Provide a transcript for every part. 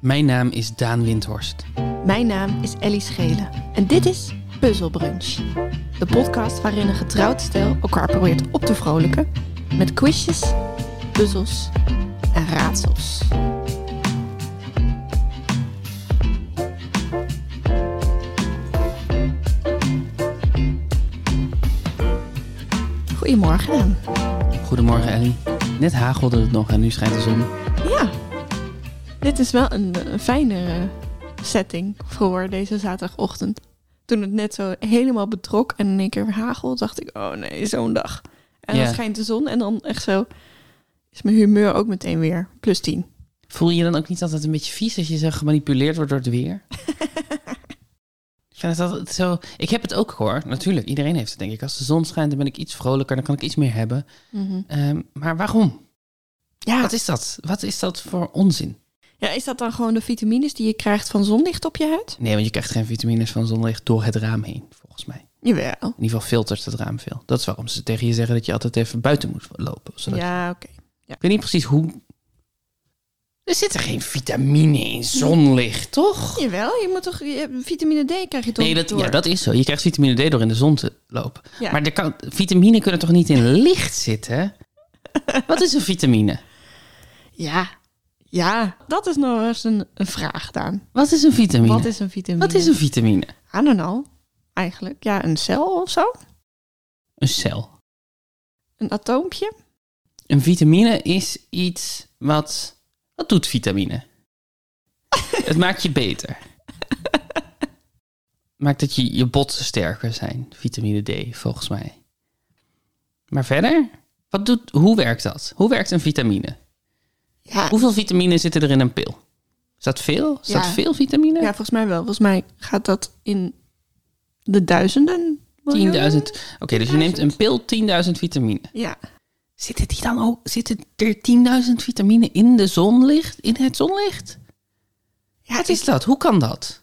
Mijn naam is Daan Windhorst. Mijn naam is Ellie Schelen en dit is Puzzle Brunch. De podcast waarin een getrouwd stel elkaar probeert op te vrolijken met quizjes, puzzels en raadsels. Goedemorgen. Daan. Goedemorgen Ellie. Net hagelde het nog en nu schijnt de zon. Ja, dit is wel een, een fijnere setting voor deze zaterdagochtend. Toen het net zo helemaal betrok en in één keer hagel, dacht ik, oh nee, zo'n dag. En Ja. dan schijnt de zon en dan echt zo is mijn humeur ook meteen weer plus 10. Voel je je dan ook niet altijd een beetje vies als je zo gemanipuleerd wordt door het weer? ik vind het altijd zo... Ik heb het ook hoor, natuurlijk. Iedereen heeft het denk ik. Als de zon schijnt, dan ben ik iets vrolijker. Dan kan ik iets meer hebben. Ehm, maar waarom? Ja, Wat is dat? Wat is dat voor onzin? Ja, is dat dan gewoon de vitamines die je krijgt van zonlicht op je huid? Nee, want je krijgt geen vitamines van zonlicht door het raam heen, volgens mij. Jawel. In ieder geval filtert het raam veel. Dat is waarom ze tegen je zeggen dat je altijd even buiten moet lopen. Ja, oké. Ik weet niet precies hoe... Er zitten geen vitamine in zonlicht, toch? Jawel, je moet toch, je vitamine D krijg je toch Nee, dat, door? ja, dat is zo. Je krijgt vitamine D door in de zon te lopen. Ja. Maar kan, vitamine kunnen toch niet in licht zitten? Wat is een vitamine? Ja, ja, dat is nog eens een, een vraag, Daan. Wat is een vitamine? Wat is een vitamine? Wat is een vitamine? I don't know. Eigenlijk, ja, een cel of zo? Een cel. Een atoompje? Een vitamine is iets wat... Wat doet vitamine? Het maakt je beter. Maakt dat je, je botten sterker zijn. Vitamine D, volgens mij. Maar verder? Wat doet, hoe werkt dat? Hoe werkt een vitamine? Ja, Hoeveel vitamine zitten er in een pil? Is dat veel? Is dat veel vitamine? ja, volgens mij wel. Volgens mij gaat dat in de duizenden. miljoenen? 10.000. Oké, dus je neemt een pil 10.000 vitamine. Ja. Zitten die dan ook? Zitten er 10.000 vitamine in de zonlicht? In het zonlicht? ja Wat ik, is dat? Hoe kan dat?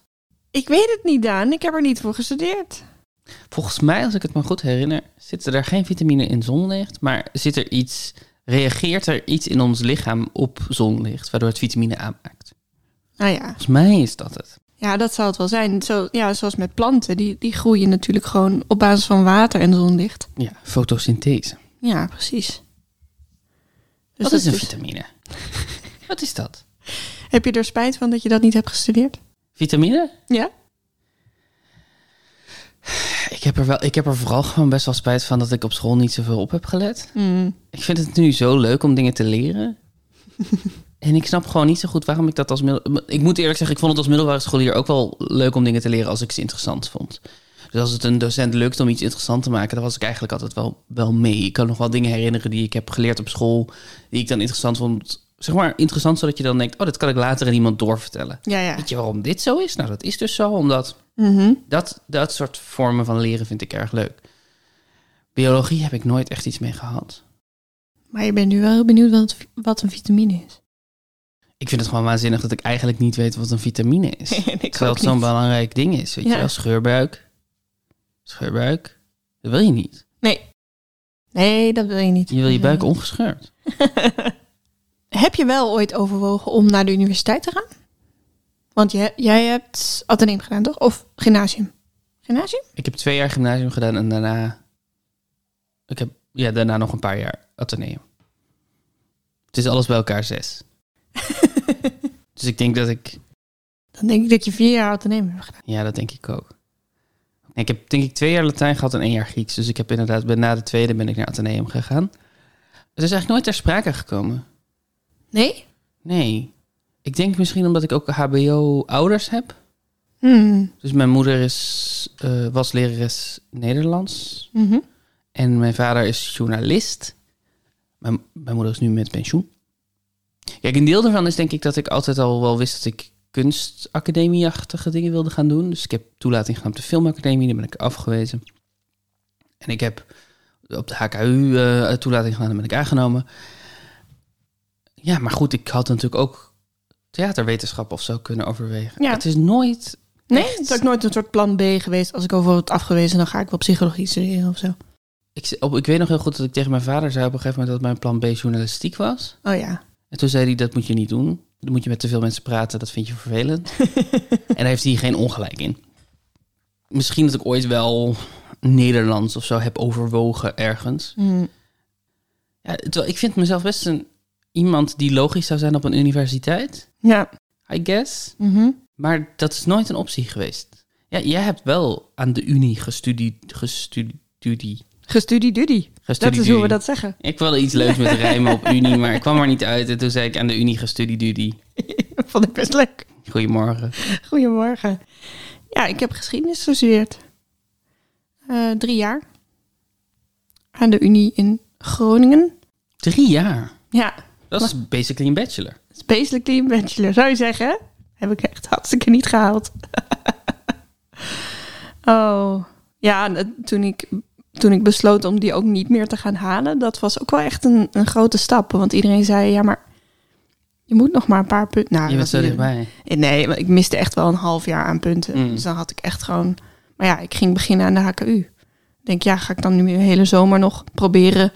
ik weet het niet, Daan. Ik heb er niet voor gestudeerd. Volgens mij, als ik het me goed herinner, zitten er geen vitamine in zonlicht, maar zit er iets, reageert er iets in ons lichaam op zonlicht, waardoor het vitamine aanmaakt. Nou ja, Volgens mij is dat het. ja dat zou het wel zijn. Zo, ja, zoals met planten. Die, die groeien natuurlijk gewoon op basis van water en zonlicht. Ja, fotosynthese. Ja, precies. Dus Wat is een vitamine? Wat is dat? Heb je er spijt van dat je dat niet hebt gestudeerd? Vitamine? Ja? Ik heb, er wel, ik heb er vooral gewoon best wel spijt van dat ik op school niet zoveel op heb gelet. Mm. Ik vind het nu zo leuk om dingen te leren. en ik snap gewoon niet zo goed waarom ik dat als middel... Ik moet eerlijk zeggen, ik vond het als middelbare scholier ook wel leuk om dingen te leren als ik ze interessant vond. Dus als het een docent lukt om iets interessant te maken, dan was ik eigenlijk altijd wel, wel mee. Ik kan nog wel dingen herinneren die ik heb geleerd op school, die ik dan interessant vond. Zeg maar interessant, zodat je dan denkt, oh, dat kan ik later aan iemand doorvertellen. Ja, ja. Weet je waarom dit zo is? Nou, dat is dus zo, omdat Mhm. dat, dat soort vormen van leren vind ik erg leuk. Biologie heb ik nooit echt iets mee gehad. Maar je bent nu wel heel benieuwd wat, wat een vitamine is. Ik vind het gewoon waanzinnig dat ik eigenlijk niet weet wat een vitamine is. ik Terwijl het zo'n belangrijk ding is. Weet Ja. je wel, scheurbuik. Scheurbuik. Dat wil je niet. Nee. Nee, dat wil je niet. Je wil je buik Nee. ongescheurd. Heb je wel ooit overwogen om naar de universiteit te gaan? Want je, jij hebt ateneem gedaan, toch? Of gymnasium? Gymnasium? Ik heb twee jaar gymnasium gedaan en daarna... Ik heb ja, daarna nog een paar jaar ateneum. Het is alles bij elkaar zes. dus ik denk dat ik... Dan denk ik dat je vier jaar ateneem hebt gedaan. Ja, dat denk ik ook. Ik heb denk ik twee jaar Latijn gehad en één jaar Grieks. Dus ik heb inderdaad, ben- na de tweede ben ik naar Atheneum gegaan. Het is eigenlijk nooit ter sprake gekomen. Nee? Nee. Ik denk misschien omdat ik ook HBO-ouders heb. Hmm. Dus mijn moeder is, eh, was lerares Nederlands. Mhm. En mijn vader is journalist. Mijn, mijn moeder is nu met pensioen. Kijk, een deel daarvan is denk ik dat ik altijd al wel wist dat ik kunstacademie-achtige dingen wilde gaan doen. Dus ik heb toelating gedaan op de filmacademie, daar ben ik afgewezen. En ik heb op de HKU eh, toelating gedaan, daar ben ik aangenomen. Ja, maar goed, ik had natuurlijk ook theaterwetenschap of zo kunnen overwegen. Ja. Het is nooit... Nee? Echt? Het is ook nooit een soort plan B geweest. Als ik over word afgewezen, dan ga ik wel psychologie studeren of zo. Ik, op, ik weet nog heel goed dat ik tegen mijn vader zei op een gegeven moment dat mijn plan B journalistiek was. Oh ja. En toen zei hij, dat moet je niet doen. Dan moet je met te veel mensen praten, dat vind je vervelend. en daar heeft hij geen ongelijk in. Misschien dat ik ooit wel Nederlands of zo heb overwogen ergens. Mm. Ja, terwijl ik vind mezelf best een, iemand die logisch zou zijn op een universiteit, Ja. I guess. Mhm. Maar dat is nooit een optie geweest. Ja, jij hebt wel aan de Unie gestudie, gestudie, Gestudie-dudie. Dat is hoe we dat zeggen. Ik wilde iets leuks met rijmen op Unie, maar ik kwam er niet uit. En toen zei ik aan de Unie gestudie. Vond ik best leuk. Goedemorgen. Goedemorgen. Ja, ik heb geschiedenis gestudeerd. Eh, drie jaar. Aan de Unie in Groningen. Drie jaar. Ja, Dat is basically een bachelor. het is basically een bachelor. Zou je zeggen? Heb ik echt hartstikke niet gehaald. oh, ja, dat- toen ik, toen ik besloot om die ook niet meer te gaan halen, dat was ook wel echt een, een grote stap. Want iedereen zei, ja, maar je moet nog maar een paar punten. Nou, Je dat bent zo dichtbij. Nee, maar ik miste echt wel een half jaar aan punten. Mm. Dus dan had ik echt gewoon... Maar ja, ik ging beginnen aan de HKU. Ik denk, ja, ga ik dan nu de hele zomer nog proberen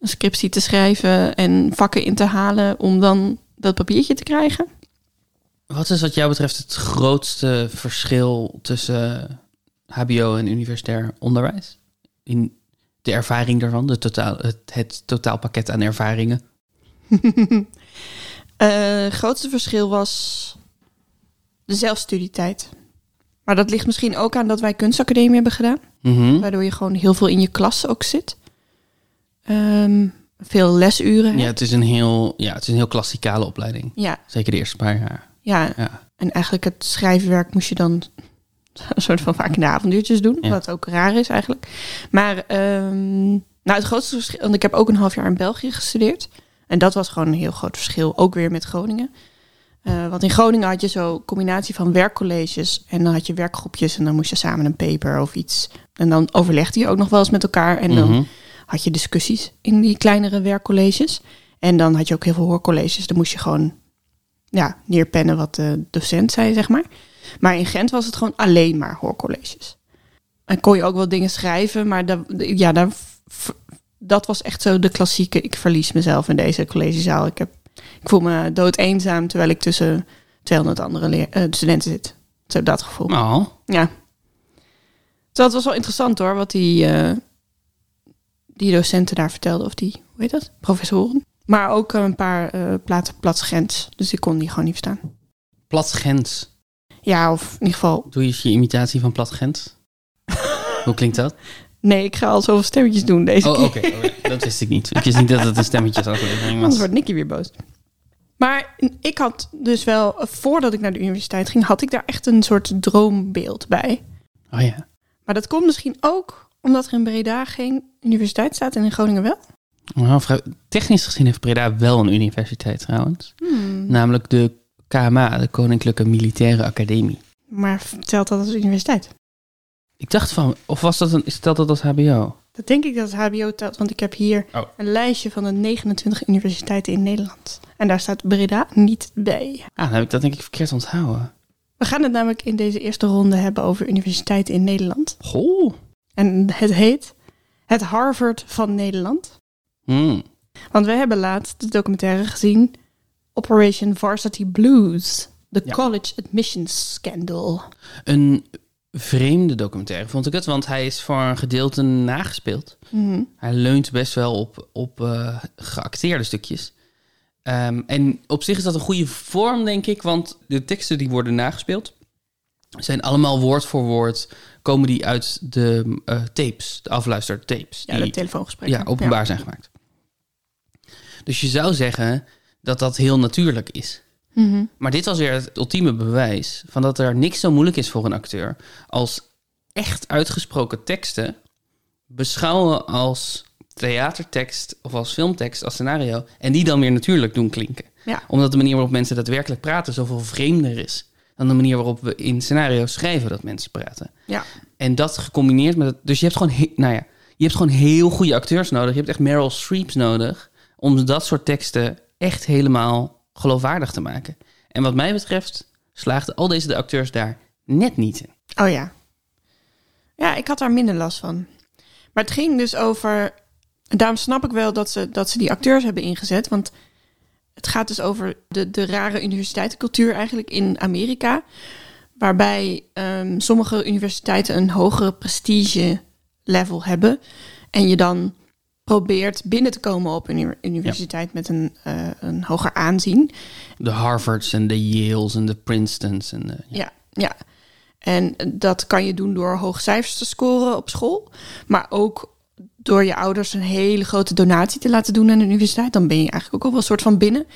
een scriptie te schrijven en vakken in te halen om dan dat papiertje te krijgen? Wat is wat jou betreft het grootste verschil tussen HBO en universitair onderwijs? In de ervaring daarvan, de totaal, het, het totaalpakket aan ervaringen. Eh, Het grootste verschil was de zelfstudietijd. Maar dat ligt misschien ook aan dat wij kunstacademie hebben gedaan. Mhm. Waardoor je gewoon heel veel in je klas ook zit. Ehm, veel lesuren. Ja, het is een heel, ja, het is een heel klassikale opleiding. ja, Zeker de eerste paar jaar. ja, Ja. En eigenlijk het schrijfwerk moest je dan een soort van vaak in de avonduurtjes doen. Ja. Wat ook raar is eigenlijk. Maar ehm, nou, het grootste verschil... Want ik heb ook een half jaar in België gestudeerd. En dat was gewoon een heel groot verschil. Ook weer met Groningen. Eh, want in Groningen had je zo combinatie van werkcolleges. En dan had je werkgroepjes. En dan moest je samen een paper of iets. En dan overlegde je ook nog wel eens met elkaar. En dan Mhm. Had je discussies in die kleinere werkcolleges. En dan had je ook heel veel hoorcolleges. Dan moest je gewoon ja, neerpennen wat de docent zei, zeg maar. Maar in Gent was het gewoon alleen maar hoorcolleges. En kon je ook wel dingen schrijven, maar dat, ja, daar, v- dat was echt zo de klassieke... ik verlies mezelf in deze collegezaal. Ik, heb, ik voel me dood eenzaam terwijl ik tussen 200 andere leer- eh, studenten zit. Zo dat gevoel. Oh, Ja. Dus dat was wel interessant hoor, wat die, eh, die docenten daar vertelden. Of die, hoe heet dat? Professoren. Maar ook een paar eh platen plat Gent. Dus ik kon die gewoon niet verstaan. plat Gent. Ja, of in ieder geval... Doe je je imitatie van plat Gent? Hoe klinkt dat? Nee, ik ga al zoveel stemmetjes doen deze Oh, keer. oké. oké. Dat wist ik niet. Ik wist niet dat het een stemmetjesaflevering Anders was. wordt Nicky weer boos. Maar ik had dus wel, voordat ik naar de universiteit ging, had ik daar echt een soort droombeeld bij. Oh ja. Maar dat komt misschien ook omdat er in Breda geen universiteit staat en in Groningen wel. Nou, technisch gezien heeft Breda wel een universiteit trouwens. Namelijk de KMA, de Koninklijke Militaire Academie. Maar telt dat als universiteit? Ik dacht van, of was dat een, stelt dat als HBO? Dat denk ik dat het HBO telt, want ik heb hier Oh. een lijstje van de 29 universiteiten in Nederland. En daar staat Breda niet bij. Ah, dan heb ik dat denk ik verkeerd onthouden. We gaan het namelijk in deze eerste ronde hebben over universiteiten in Nederland. Goh. En het heet het Harvard van Nederland. Hmm. Want we hebben laatst de documentaire gezien Operation Varsity Blues. The Ja. College Admissions Scandal. Een vreemde documentaire vond ik het, want hij is voor een gedeelte nagespeeld. Mhm. Hij leunt best wel op, op eh, geacteerde stukjes. Ehm, en op zich is dat een goede vorm, denk ik, want de teksten die worden nagespeeld zijn allemaal woord voor woord, komen die uit de eh, tapes, de afluistertapes. Ja, die, de telefoongesprekken. ja, openbaar zijn gemaakt. Dus je zou zeggen dat dat heel natuurlijk is. Mhm. Maar dit was weer het ultieme bewijs van dat er niks zo moeilijk is voor een acteur als echt uitgesproken teksten beschouwen als theatertekst of als filmtekst, als scenario, en die dan weer natuurlijk doen klinken. Ja. Omdat de manier waarop mensen daadwerkelijk praten zoveel vreemder is dan de manier waarop we in scenario's schrijven dat mensen praten. Ja. En dat gecombineerd met het. Dus je hebt gewoon, he- nou ja, je hebt gewoon heel goede acteurs nodig. Je hebt echt Meryl Streeps nodig om dat soort teksten echt helemaal geloofwaardig te maken. En wat mij betreft slaagden al deze de acteurs daar net niet in. Oh ja. Ja, ik had daar minder last van. Maar het ging dus over. Daarom snap ik wel dat ze, dat ze die acteurs hebben ingezet. Want het gaat dus over de, de rare universiteitencultuur eigenlijk in Amerika. Waarbij ehm, sommige universiteiten een hogere prestige level hebben. En je dan probeert binnen te komen op een uni- universiteit met een, eh, een hoger aanzien. De Harvards en de Yales en de Princetons. En de, ja. Ja, ja. En dat kan je doen door hoge cijfers te scoren op school. Maar ook door je ouders een hele grote donatie te laten doen aan de universiteit. Dan ben je eigenlijk ook al wel een soort van binnen.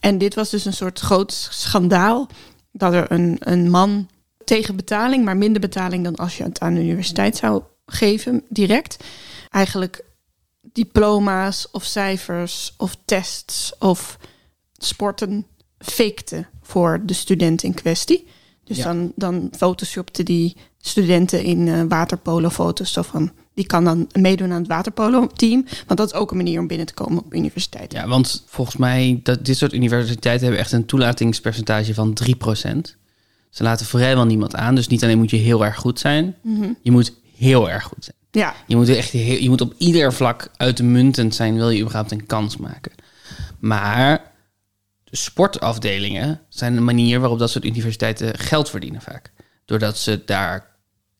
En dit was dus een soort groot schandaal. Dat er een, een man tegen betaling, maar minder betaling dan als je het aan de universiteit zou geven, direct. Eigenlijk diploma's of cijfers of tests of sporten fakte voor de student in kwestie. Dus Ja. dan, dan photoshopte die studenten in eh waterpolo-foto's. Zo van, die kan dan meedoen aan het waterpolo-team. Want dat is ook een manier om binnen te komen op universiteit. Ja, want volgens mij, dat, dit soort universiteiten hebben echt een toelatingspercentage van 3%. Ze laten vrijwel niemand aan. Dus niet alleen moet je heel erg goed zijn, je moet heel erg goed zijn. Ja, Je moet, echt heel, je moet op ieder vlak uitmuntend zijn, wil je überhaupt een kans maken. Maar de sportafdelingen zijn een manier waarop dat soort universiteiten geld verdienen vaak. Doordat ze daar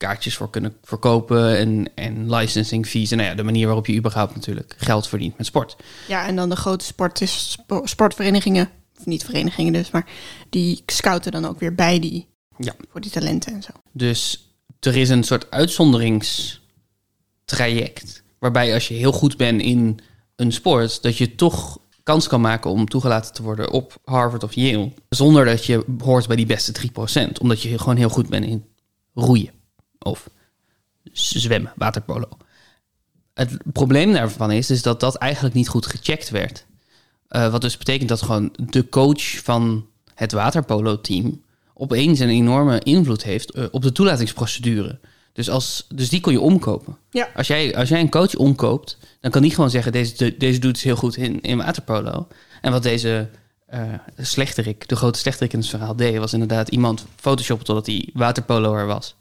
kaartjes voor kunnen verkopen en, en licensing fees. En nou ja, de manier waarop je überhaupt natuurlijk geld verdient met sport. ja, en dan de grote sport is spo- sportverenigingen. Of niet verenigingen dus, maar die scouten dan ook weer bij die. Ja. Voor die talenten en zo. Dus er is een soort uitzonderingstraject. Waarbij als je heel goed bent in een sport, dat je toch kans kan maken om toegelaten te worden op Harvard of Yale. Zonder dat je hoort bij die beste 3%. Omdat je gewoon heel goed bent in roeien. Of zwemmen, waterpolo. Het probleem daarvan is, is dat dat eigenlijk niet goed gecheckt werd. Eh, wat dus betekent dat gewoon de coach van het waterpolo-team opeens een enorme invloed heeft eh, op de toelatingsprocedure. Dus, als, dus die kon je omkopen. Ja. Als jij, als jij een coach omkoopt, dan kan die gewoon zeggen: deze, de- deze doet het heel goed in, in waterpolo. En wat deze eh slechterik, de grote slechterik in het verhaal deed, was inderdaad iemand photoshoppen totdat hij waterpoloer was.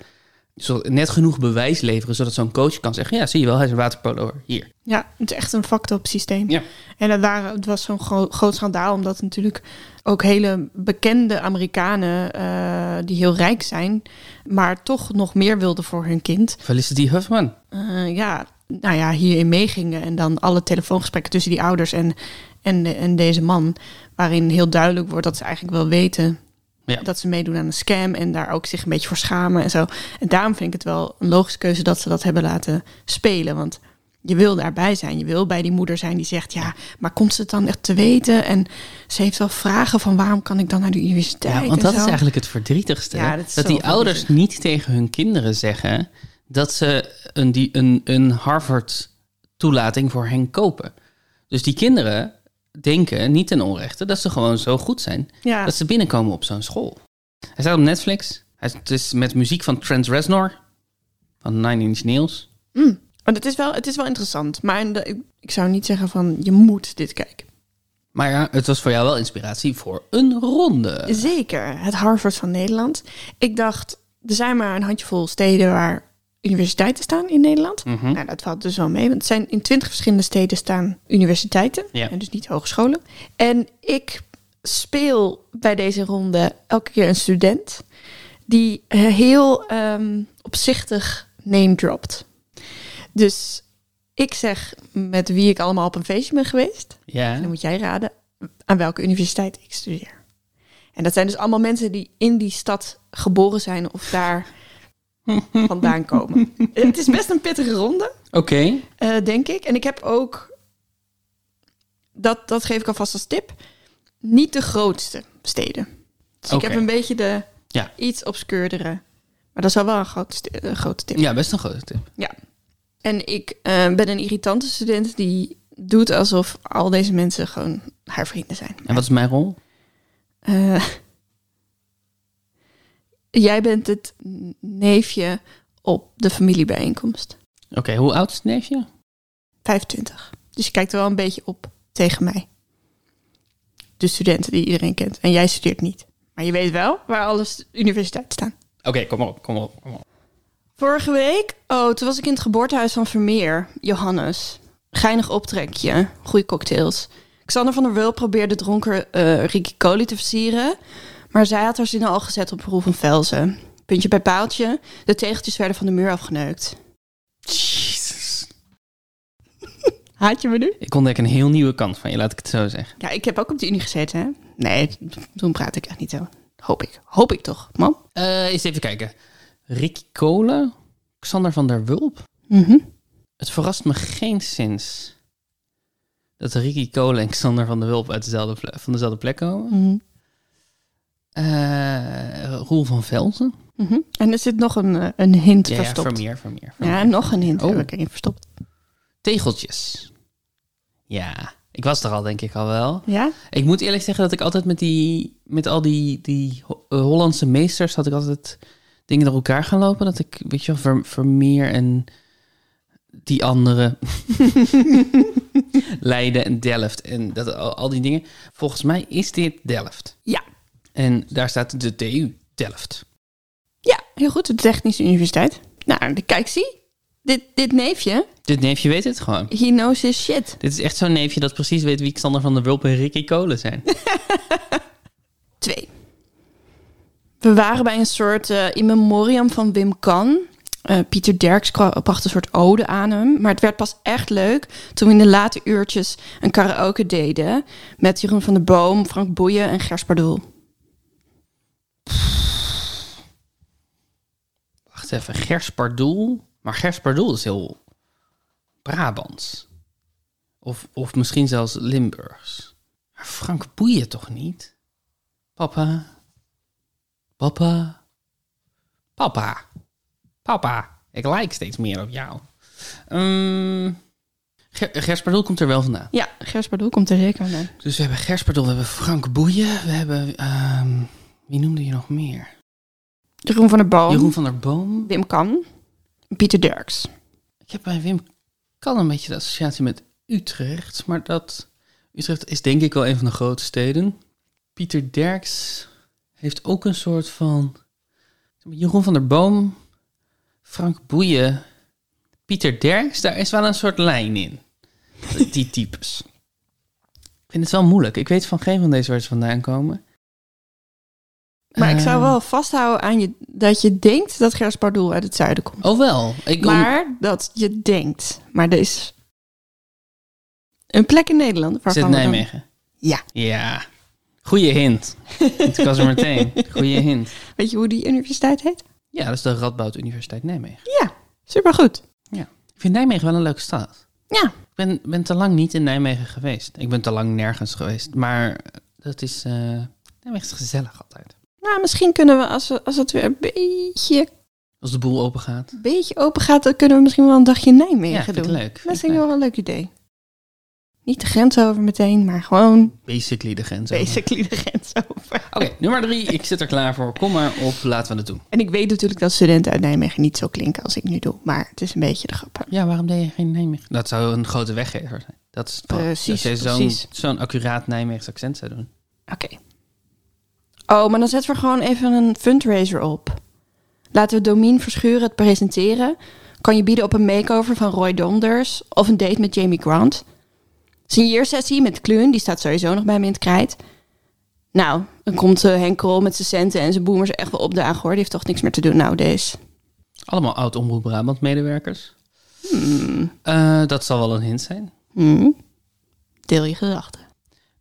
Net genoeg bewijs leveren, zodat zo'n coach kan zeggen: Ja, zie je wel, hij is een waterpoloer. Hier. Ja, het is echt een fucked up systeem. Ja. En het, waren, het was zo'n gro- groot schandaal, omdat natuurlijk ook hele bekende Amerikanen eh, die heel rijk zijn, maar toch nog meer wilden voor hun kind. Felicity Huffman. eh, ja, nou ja, hierin meegingen. En dan alle telefoongesprekken tussen die ouders en, en, de- en deze man, waarin heel duidelijk wordt dat ze eigenlijk wel weten Ja. dat ze meedoen aan een scam en daar ook zich een beetje voor schamen en zo. En daarom vind ik het wel een logische keuze dat ze dat hebben laten spelen, want je wil daarbij zijn. Je wil bij die moeder zijn die zegt, ja, maar komt ze het dan echt te weten? En ze heeft wel vragen van waarom kan ik dan naar de universiteit? Ja, want dat zo. is eigenlijk het verdrietigste. Ja, dat dat die ouders niet tegen hun kinderen zeggen dat ze een, die, een, een Harvard-toelating voor hen kopen. Dus die kinderen denken, niet ten onrechte, dat ze gewoon zo goed zijn Ja, dat ze binnenkomen op zo'n school. Hij staat op Netflix. Het is met muziek van Trent Reznor van Nine Inch Nails. maar het is wel, het is wel interessant. Maar de- ik, ik zou niet zeggen van je moet dit kijken. Maar ja, het was voor jou wel inspiratie voor een ronde. Zeker, het Harvard van Nederland. Ik dacht, er zijn maar een handjevol steden waar universiteiten staan in Nederland. Mhm. Nou, dat valt dus wel mee. Want het zijn in twintig verschillende steden staan universiteiten. Ja. En dus niet hogescholen. En ik speel bij deze ronde elke keer een student die heel ehm, opzichtig name dropt. Dus ik zeg met wie ik allemaal op een feestje ben geweest. En Ja, dan moet jij raden aan welke universiteit ik studeer. En dat zijn dus allemaal mensen die in die stad geboren zijn of daar vandaan komen. Het is best een pittige ronde, oké. eh, denk ik. En ik heb ook, dat, dat geef ik alvast als tip, niet de grootste steden. Dus ik heb een beetje de Ja. iets obscuurdere. Maar dat is wel wel een grote, een grote tip. Ja, best een grote tip. Ja. En ik eh, ben een irritante student die doet alsof al deze mensen gewoon haar vrienden zijn. En wat is mijn rol? Eh, jij bent het neefje op de familiebijeenkomst. Oké, hoe oud is het neefje? 25. Dus je kijkt er wel een beetje op tegen mij. De studenten die iedereen kent. En jij studeert niet. Maar je weet wel waar alle st- universiteiten staan. Oké, kom op, kom op, kom op. Vorige week, oh, toen was ik in het geboortehuis van Vermeer, Johannes. Geinig optrekje, goede cocktails. Xander van der Wulp probeerde dronken eh Ricky Coli te versieren. Maar zij had haar zinnen al gezet op Roel van Velzen. Puntje bij paaltje. De tegeltjes werden van de muur afgeneukt. Jezus. Haat je me nu? Ik ontdek een heel nieuwe kant van je, laat ik het zo zeggen. Ja, ik heb ook op de unie gezeten, hè? Nee, toen praat ik echt niet zo. Hoop ik. Hoop ik toch, man? Eh eens even kijken. Ricky Kolen, Xander van der Wulp. Mhm. Het verrast me geen sinds dat Ricky Kolen en Xander van der Wulp uit dezelfde van dezelfde plek komen. Mhm. Eh Roel van Velzen. Mhm. En er zit nog een, eh, een hint Ja, ja, verstopt. Vermeer, Vermeer. Ja, Vermeer. nog een hint Oh. heb ik erin verstopt. Tegeltjes. Ja, ik was er al denk ik al wel. Ja? Ik moet eerlijk zeggen dat ik altijd met die, met al die, die eh, Hollandse meesters had ik altijd dingen door elkaar gaan lopen. Dat ik, weet je wel, Ver- Vermeer en die andere Leiden en Delft en dat, al, al die dingen. Volgens mij is dit Delft. Ja. En daar staat de TU Delft. Ja, heel goed. De Technische Universiteit. Nou, de- kijk, zie. Dit, dit neefje, Dit neefje weet het gewoon. he knows his shit. Dit is echt zo'n neefje dat precies weet wie Xander van der Wulp en Ricky Kolen zijn. Twee. We waren bij een soort eh in memoriam van Wim Kan. Eh, Pieter Derks bracht een soort ode aan hem. Maar het werd pas echt leuk toen we in de late uurtjes een karaoke deden. Met Jeroen van der Boom, Frank Boeien en Gers Pardoel. Wacht even, Gers Pardoel. Maar Gers Pardoel is heel Brabants. Of, of misschien zelfs Limburgs. Maar Frank Boeien toch niet? Papa. Papa. Papa. Papa. Ik lijk steeds meer op jou. Ehm Ger- Gers Pardoel komt er wel vandaan. Ja, Gers Pardoel komt er zeker vandaan. Dus we hebben Gers Pardoel, we hebben Frank Boeien. We hebben... ehm, wie noemde je nog meer? Jeroen van der Boom, Jeroen van der Boom. Wim Kan, Pieter Derks. Ik heb bij Wim kan een beetje de associatie met Utrecht, maar dat Utrecht is denk ik wel een van de grote steden. Pieter Derks heeft ook een soort van Jeroen van der Boom, Frank Boeien, Pieter Derks, daar is wel een soort lijn in. Die types. Ik vind het wel moeilijk. Ik weet van geen van deze waar ze vandaan komen. Maar ik zou Eh, wel vasthouden aan je dat je denkt dat Gers Pardoel uit het zuiden komt. Oh wel. Ik, Maar dat je denkt. Maar er is een plek in Nederland. Zit we dan- Nijmegen. Ja. Ja. Goeie hint. Het was er meteen. Goeie hint. Weet je hoe die universiteit heet? Ja, dat is de Radboud Universiteit Nijmegen. Ja, supergoed. Ik vind Nijmegen wel een leuke stad. Ja, Ik ben, ben te lang niet in Nijmegen geweest. Ik ben te lang nergens geweest. Maar dat is... eh Nijmegen is gezellig altijd. Nou misschien kunnen we als, we, als het weer een beetje, Als de boel open gaat. beetje open gaat, dan kunnen we misschien wel een dagje Nijmegen Ja, vind doen. leuk. Vind Dat ik vind ik leuk. wel een leuk idee. Niet de grens over meteen, maar gewoon Basically de grens. over. basically de grens over. Oké, nummer drie. Ik zit er klaar voor. Kom maar op. Laten we het doen. En ik weet natuurlijk dat studenten uit Nijmegen niet zo klinken als ik nu doe. Maar het is een beetje de grap. Ja, waarom deed je geen Nijmegen? Dat zou een grote weggever zijn. Dat is Precies, Dat je zo'n precies. zo'n accuraat Nijmeegs accent zou doen. Oké. Oh, maar dan zetten we gewoon even een fundraiser op. Laten we Domien Verschuren het presenteren. Kan je bieden op een makeover van Roy Donders of een date met Jamie Grant. Signeersessie met Kluun, die staat sowieso nog bij me in het krijt. Nou, dan komt eh, Henk Krol met zijn centen en zijn boomers echt wel opdagen hoor. Die heeft toch niks meer te doen nowadays. Allemaal oud Omroep Brabant medewerkers. Hmm. Eh, dat zal wel een hint zijn. Hmm. Deel je gedachten.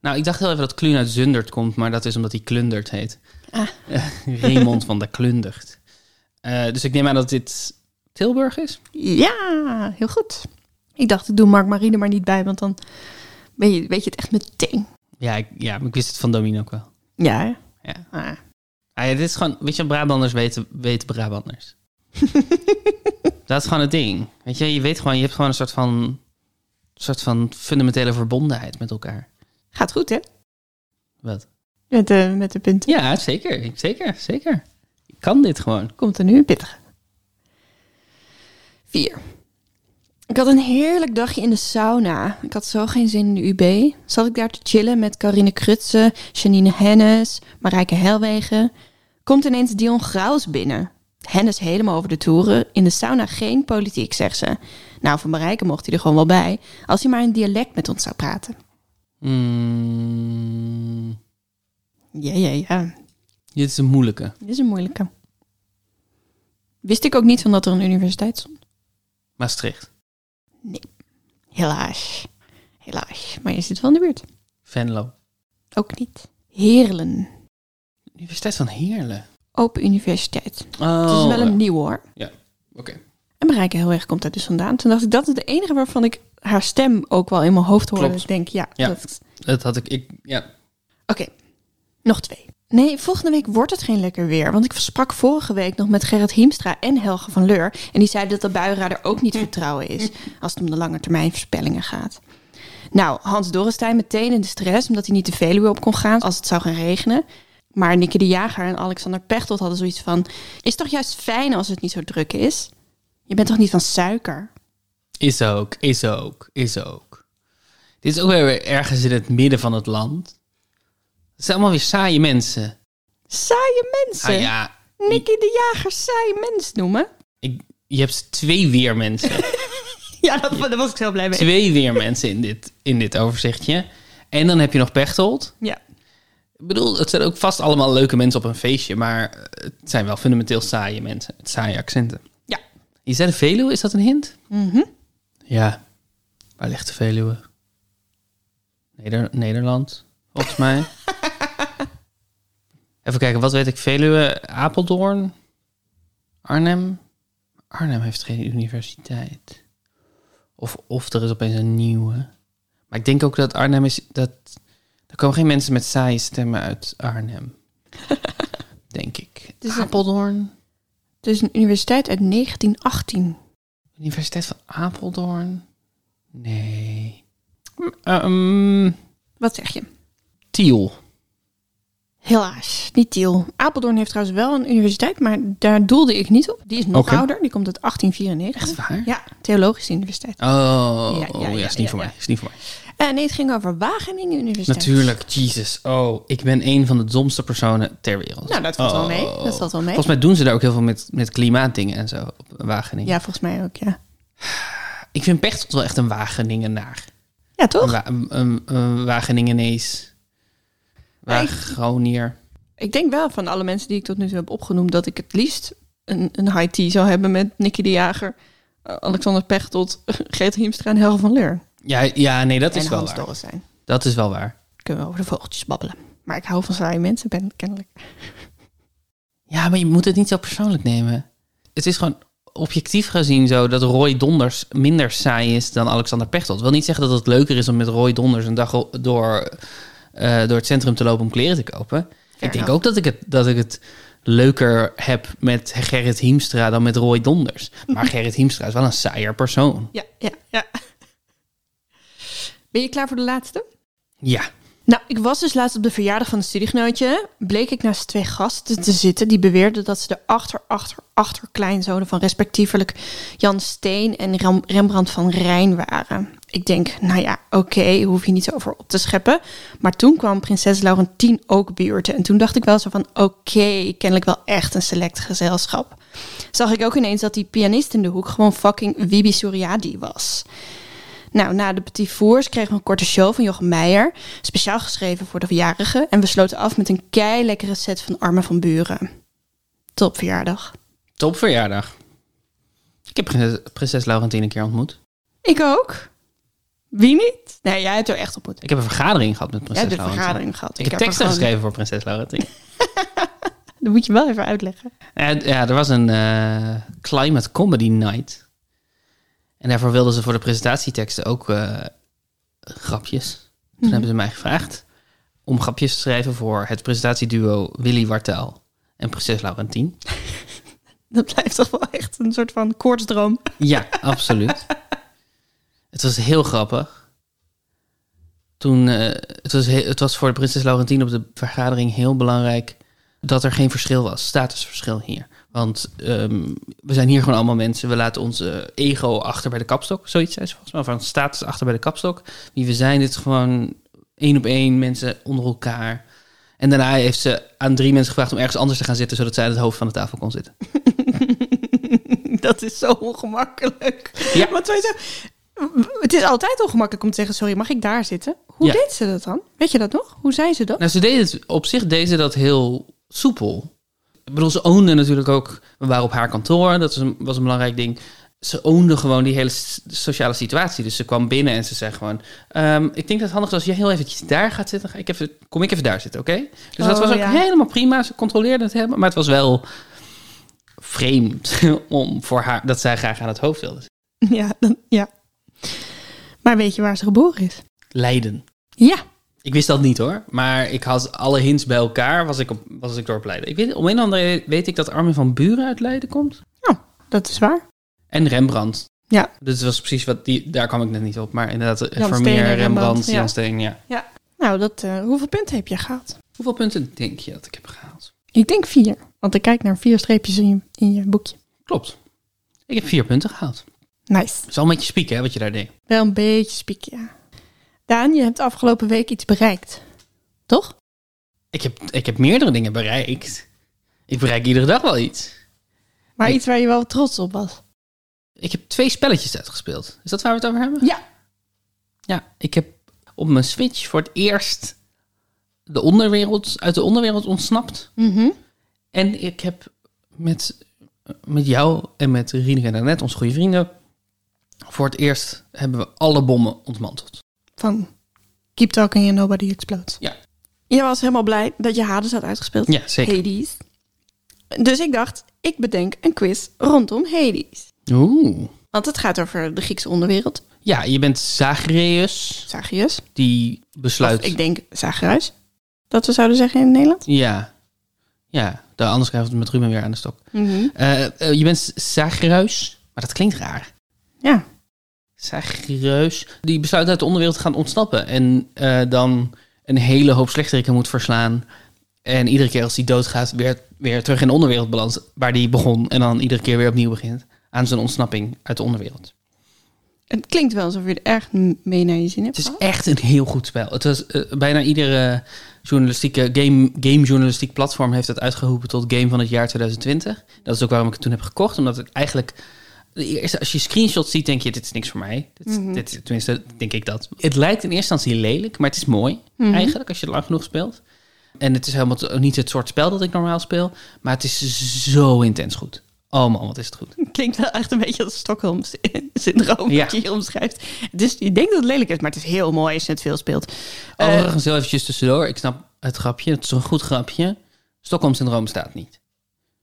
Nou, ik dacht heel even dat Kluun uit Zundert komt, maar dat is omdat hij Klundert heet. Ah. Raymond van der Klundert. Eh, dus ik neem aan dat dit Tilburg is. Ja, heel goed. Ik dacht, ik doe Mark Marine maar niet bij, want dan weet je, weet je het echt meteen. Ja, ik, ja, maar ik wist het van Domien ook wel. Ja, hè? Ja. Ah. Ah, ja, dit is gewoon, weet je, Brabanders weten, weten Brabanders. dat is gewoon het ding. Weet je, je weet gewoon, je hebt gewoon een soort van, soort van fundamentele verbondenheid met elkaar. Gaat goed, hè? Wat? Met de, met de punten. Ja, zeker, zeker, zeker. Ik kan dit gewoon. Komt er nu een pittige. Vier. Ik had een heerlijk dagje in de sauna. Ik had zo geen zin in de UB. Zat ik daar te chillen met Carine Krutse, Janine Hennis, Marijke Helwegen. Komt ineens Dion Graus binnen. Hennis helemaal over de toeren. In de sauna geen politiek, zegt ze. Nou, van Marijke mocht hij er gewoon wel bij. Als hij maar in dialect met ons zou praten. Mm, Ja, ja, ja. dit is een moeilijke. Dit is een moeilijke. Wist ik ook niet van dat er een universiteit stond. Maastricht. Helaas. Helaas. Maar je zit wel in de buurt. Venlo. Ook niet. Heerlen. Universiteit van Heerlen. Open universiteit. Oh, Het is wel ja. een nieuw hoor. Oké. En Marijke heel erg komt daar dus vandaan. Toen dacht ik, dat is de enige waarvan ik haar stem ook wel in mijn hoofd hoorde. Klopt. Ik denk, ja, Ja. dat, Dat had ik, ik ja. Oké, nog twee. Nee, volgende week wordt het geen lekker weer. Want ik sprak vorige week nog met Gerrit Hiemstra en Helge van Leur. En die zeiden dat de buienradar ook niet vertrouwen is. Als het om de lange termijn voorspellingen gaat. Nou, Hans Dorrestein meteen in de stress. Omdat hij niet de Veluwe op kon gaan als het zou gaan regenen. Maar Nikke de Jager en Alexander Pechtold hadden zoiets van... Is toch juist fijn als het niet zo druk is? Je bent toch niet van suiker? Is ook, is ook, is ook. Dit is ook weer ergens in het midden van het land. Het zijn allemaal weer saaie mensen. Saaie mensen. Ah ja, Nikke de Jager saaie mens noemen? ik, je hebt twee weermensen. Ja, dat, daar was ik zo blij mee. twee weermensen in dit, in dit overzichtje. En dan heb je nog Pechtold. Ja. Ik bedoel, het zijn ook vast allemaal leuke mensen op een feestje, maar het zijn wel fundamenteel saaie mensen. Saaie accenten. Ja. Je zei de Veluwe, is dat een hint? Mhm. Ja. Waar ligt de Veluwe? Neder Nederland, volgens mij. Even kijken, wat weet ik? Veluwe, Apeldoorn, Arnhem. Arnhem heeft geen universiteit. Of, of er is opeens een nieuwe. Maar ik denk ook dat Arnhem is... Dat, er komen geen mensen met saaie stemmen uit Arnhem. denk ik. is een- Apeldoorn. Het is een universiteit uit 1918. Universiteit van Apeldoorn? Nee. Ehm Wat zeg je? Tiel. Helaas, niet Tiel. Apeldoorn heeft trouwens wel een universiteit, maar daar doelde ik niet op. Die is nog ouder, die komt uit 1894. Echt waar? Ja, Theologische Universiteit. Oh, Ja, ja, ja, ja, is niet voor mij. Is niet voor mij. Eh, nee, het ging over Wageningen Universiteit. Natuurlijk, Jesus. Oh, ik ben een van de domste personen ter wereld. Nou, dat valt wel Oh. mee. Dat valt wel mee. Volgens mij doen ze daar ook heel veel met, met klimaatdingen en zo op Wageningen. Ja, volgens mij ook, ja. Ik vind Pechtold wel echt een Wageningenaar. Ja, Een, toch? Wa- een, een, een Wageningenees. Ik-. Ik denk wel van alle mensen die ik tot nu toe heb opgenoemd... dat ik het liefst een, een high tea zou hebben met Nicky de Jager... eh, Alexander Pechtold, Geert Hiemstra en Helge van Leur. Ja, ja, nee, dat is wel Hans waar. Dorrestein. Dat is wel waar. Kunnen we over de vogeltjes babbelen. Maar ik hou van saaie mensen, ben kennelijk. Ja, maar je moet het niet zo persoonlijk nemen. Het is gewoon objectief gezien zo dat Roy Donders minder saai is dan Alexander Pechtold. Dat wil niet zeggen dat het leuker is om met Roy Donders een dag door, eh, door het centrum te lopen om kleren te kopen. ik denk enough. ook dat ik, het, dat ik het leuker heb met Gerrit Hiemstra dan met Roy Donders. Maar Gerrit Hiemstra is wel een saaier persoon. Ja, ja, ja. Ben je klaar voor de laatste? Ja, Nou, ik was dus laatst op de verjaardag van een studiegenootje. Bleek ik naast twee gasten te zitten die beweerden dat ze de achter, achter, achter kleinzonen van respectievelijk Jan Steen en Ram- Rembrandt van Rijn waren. Ik denk, nou ja, oké, hoef je niet zo over op te scheppen. Maar toen kwam prinses Laurentien ook buurten. En toen dacht ik wel zo van, oké, kennelijk wel echt een select gezelschap. Zag ik ook ineens dat die pianist in de hoek gewoon fucking Wibi Suriadi was. Nou, na de Petit Fours kregen we een korte show van Jochem Meijer. Speciaal geschreven voor de verjarigen. En we sloten af met een kei lekkere set van Armen van Buren. Top verjaardag. top verjaardag. Ik heb prinses, Laurentien een keer ontmoet. Ik ook. Wie niet? Nee, jij hebt er echt ontmoet. Ik heb een vergadering gehad met prinses hebt de Laurentien. vergadering gehad. Ik, heb teksten gewoon- geschreven voor prinses Laurentien. Dat moet je wel even uitleggen. Ja, ja, er was een eh, climate comedy night. En daarvoor wilden ze voor de presentatieteksten ook eh, grapjes. Toen Mhm. hebben ze mij gevraagd om grapjes te schrijven voor het presentatieduo Willy Wartaal en prinses Laurentien. Dat blijft toch wel echt een soort van koortsdroom. Ja, absoluut. Het was heel grappig. Toen, eh, het, was he- het was voor de prinses Laurentien op de vergadering heel belangrijk dat er geen verschil was, statusverschil hier. Want ehm, we zijn hier gewoon allemaal mensen. We laten onze ego achter bij de kapstok. Zoiets zei ze volgens mij. Van status achter bij de kapstok. Wie we zijn, dit is gewoon één op één mensen onder elkaar. En daarna heeft ze aan drie mensen gevraagd om ergens anders te gaan zitten, zodat zij aan het hoofd van de tafel kon zitten. Dat is zo ongemakkelijk. Ja. Want wij zo, het is altijd ongemakkelijk om te zeggen, sorry, mag ik daar zitten? Hoe Ja. deed ze dat dan? Weet je dat nog? Hoe zei ze dat? Nou, ze deden het, op zich deden ze dat heel soepel. Ik bedoel, ze oonde natuurlijk ook... We waren op haar kantoor, dat was een, was een belangrijk ding. Ze oonde gewoon die hele sociale situatie. Dus ze kwam binnen en ze zei gewoon... ehm, ik denk dat het handig is als jij heel eventjes daar gaat zitten. Ga ik even, kom ik even daar zitten, oké? Dus dat Oh, was ook ja. helemaal prima. Ze controleerde het helemaal. Maar het was wel vreemd om voor haar... dat zij graag aan het hoofd wilde. Ja, dan, ja. Maar weet je waar ze geboren is? Leiden. Ja. Ik wist dat niet hoor, maar ik had alle hints bij elkaar, was ik, op, was ik door op Leiden. Ik weet, om een of andere weet ik dat Armin van Buren uit Leiden komt. Dat is waar. En Rembrandt. Ja. Dus het was precies wat die, daar kwam ik net niet op. Maar inderdaad, Jan Vermeer, Steen Rembrandt, Rembrandt, ja. Jan Steen, ja. Nou, dat, eh, hoeveel punten heb je gehaald? Hoeveel punten denk je dat ik heb gehaald? Ik denk vier. Want ik kijk naar vier streepjes in je, in je boekje. Klopt. Ik heb vier punten gehaald. Nice. Dat is al een beetje spieken, hè, wat je daar deed. Wel een beetje spiek, ja. Daan, je hebt afgelopen week iets bereikt. Toch? Ik heb, ik heb meerdere dingen bereikt. Ik bereik iedere dag wel iets. Maar Ik- iets waar je wel trots op was. Ik heb twee spelletjes uitgespeeld. Is dat waar we het over hebben? Ja. Ja, ik heb op mijn Switch voor het eerst de onderwereld, uit de onderwereld ontsnapt. Mhm. En ik heb met, met jou en met Rieneke en Annette, onze goede vrienden, voor het eerst hebben we alle bommen ontmanteld. Van Keep Talking and Nobody Explodes. Ja. Je was helemaal blij dat je Hades had uitgespeeld. Ja, zeker. Hades. Dus ik dacht, ik bedenk een quiz rondom Hades. Oeh. Want het gaat over de Griekse onderwereld. Ja, je bent Zagreus, Zagreus. die besluit... Of ik denk Zagreus. Dat we zouden zeggen in het Nederlands. Ja. Ja, de, anders krijgen we het met Ruben weer aan de stok. Mhm. Eh, eh, je bent Zagreus, maar dat klinkt raar. Ja. Zagreus, die besluit uit de onderwereld te gaan ontsnappen. En eh, dan een hele hoop slechteriken moet verslaan. En iedere keer als hij doodgaat, weer, weer terug in de onderwereld belandt. Waar hij begon. En dan iedere keer weer opnieuw begint. Aan zijn ontsnapping uit de onderwereld. Het klinkt wel alsof je er echt m- mee naar je zin hebt Het is echt een heel goed spel. Het was eh, bijna iedere journalistieke game, gamejournalistiek platform heeft het uitgeroepen tot game van het jaar 2020. Dat is ook waarom ik het toen heb gekocht. Omdat het eigenlijk. Eerste, als je screenshots ziet, denk je: dit is niks voor mij. Dit, Mhm. dit, tenminste, denk ik dat. Het lijkt in eerste instantie lelijk, maar het is mooi Mhm. eigenlijk als je het lang genoeg speelt. En het is helemaal niet het soort spel dat ik normaal speel, maar het is zo intens goed. Oh man, wat is het goed. Klinkt wel echt een beetje als Stockholm-syndroom Ja. wat je hier omschrijft. Dus je denkt dat het lelijk is, maar het is heel mooi als je het veel speelt. Eh, Overigens, heel eventjes tussendoor. Ik snap het grapje. Het is een goed grapje. Stockholm-syndroom bestaat niet.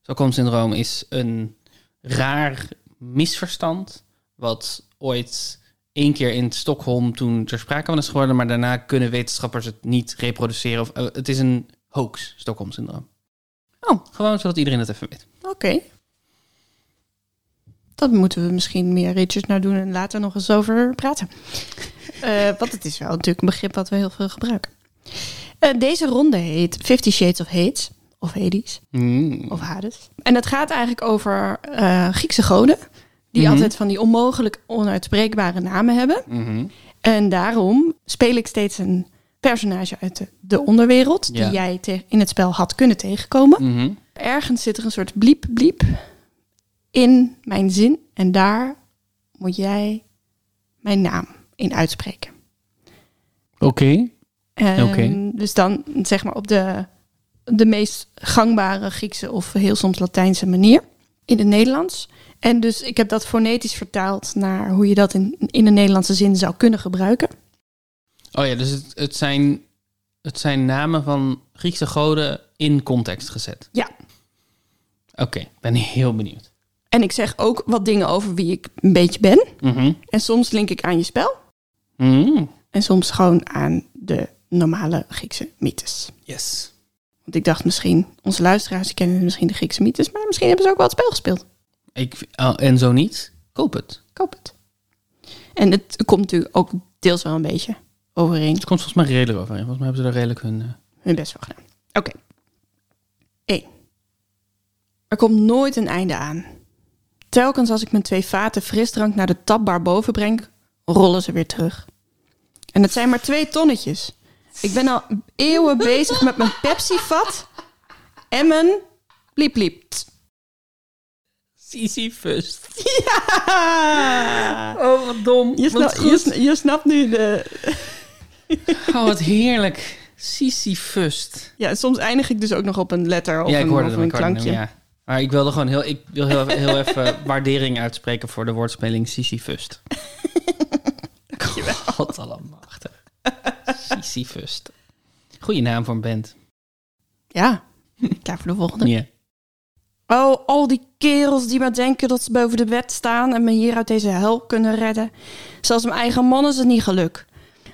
Stockholm-syndroom is een raar misverstand... wat ooit één keer in Stockholm toen ter sprake van is geworden... maar daarna kunnen wetenschappers het niet reproduceren. Of, eh, het is een hoax, Stockholm-syndroom. Oh. Gewoon zodat iedereen het even weet. Oké. Dat moeten we misschien meer ritjes naar doen en later nog eens over praten. Eh, want het is wel natuurlijk een begrip wat we heel veel gebruiken. Eh, deze ronde heet Fifty Shades of Hades. Of Hades. Mm. Of Hades. En het gaat eigenlijk over eh, Griekse goden. Die Mhm. altijd van die onmogelijk onuitspreekbare namen hebben. Mhm. En daarom speel ik steeds een personage uit de, de onderwereld. Ja. Die jij in het spel had kunnen tegenkomen. Mhm. Ergens zit er een soort bliep bliep in mijn zin. En daar moet jij mijn naam in uitspreken. Oké. En Oké. Dus dan zeg maar op de, de meest gangbare Griekse of heel soms Latijnse manier in het Nederlands. En dus ik heb dat fonetisch vertaald naar hoe je dat in, in de Nederlandse zin zou kunnen gebruiken. Oh ja, dus het, het, zijn, het zijn namen van Griekse goden in context gezet. Ja. Oké, ben heel benieuwd. En ik zeg ook wat dingen over wie ik een beetje ben. Mhm. En soms link ik aan je spel. Mhm. En soms gewoon aan de normale Griekse mythes. Yes. Want ik dacht misschien, onze luisteraars kennen misschien de Griekse mythes, maar misschien hebben ze ook wel het spel gespeeld. Ik, oh, en zo niet, koop het. Koop het. En het komt natuurlijk ook deels wel een beetje overeen. Het komt volgens mij redelijk overeen. Volgens mij hebben ze daar redelijk hun... eh, Hun best wel gedaan. Oké. 1. Er komt nooit een einde aan. Telkens als ik mijn twee vaten frisdrank naar de tapbar boven breng, rollen ze weer terug. En het zijn maar twee tonnetjes. Ik ben al eeuwen bezig met mijn Pepsi-vat en mijn bliep bliep. Sisyphus. Ja! Oh, wat dom. Je, je, sna- je snapt nu de, Oh, wat heerlijk. Sisyphust. Ja, soms eindig ik dus ook nog op een letter of ja, ik een, hoorde of een hoorde hem, klankje. ja. Maar ik wilde gewoon heel, ik wil heel, heel even waardering uitspreken voor de woordspeling Sisyphust. God allemachtig. Sisyphust. Goeie naam voor een band. Ja, klaar voor de volgende. Ja. Oh, al die kerels die maar denken dat ze boven de wet staan en me hier uit deze hel kunnen redden. Zelfs mijn eigen man is het niet geluk.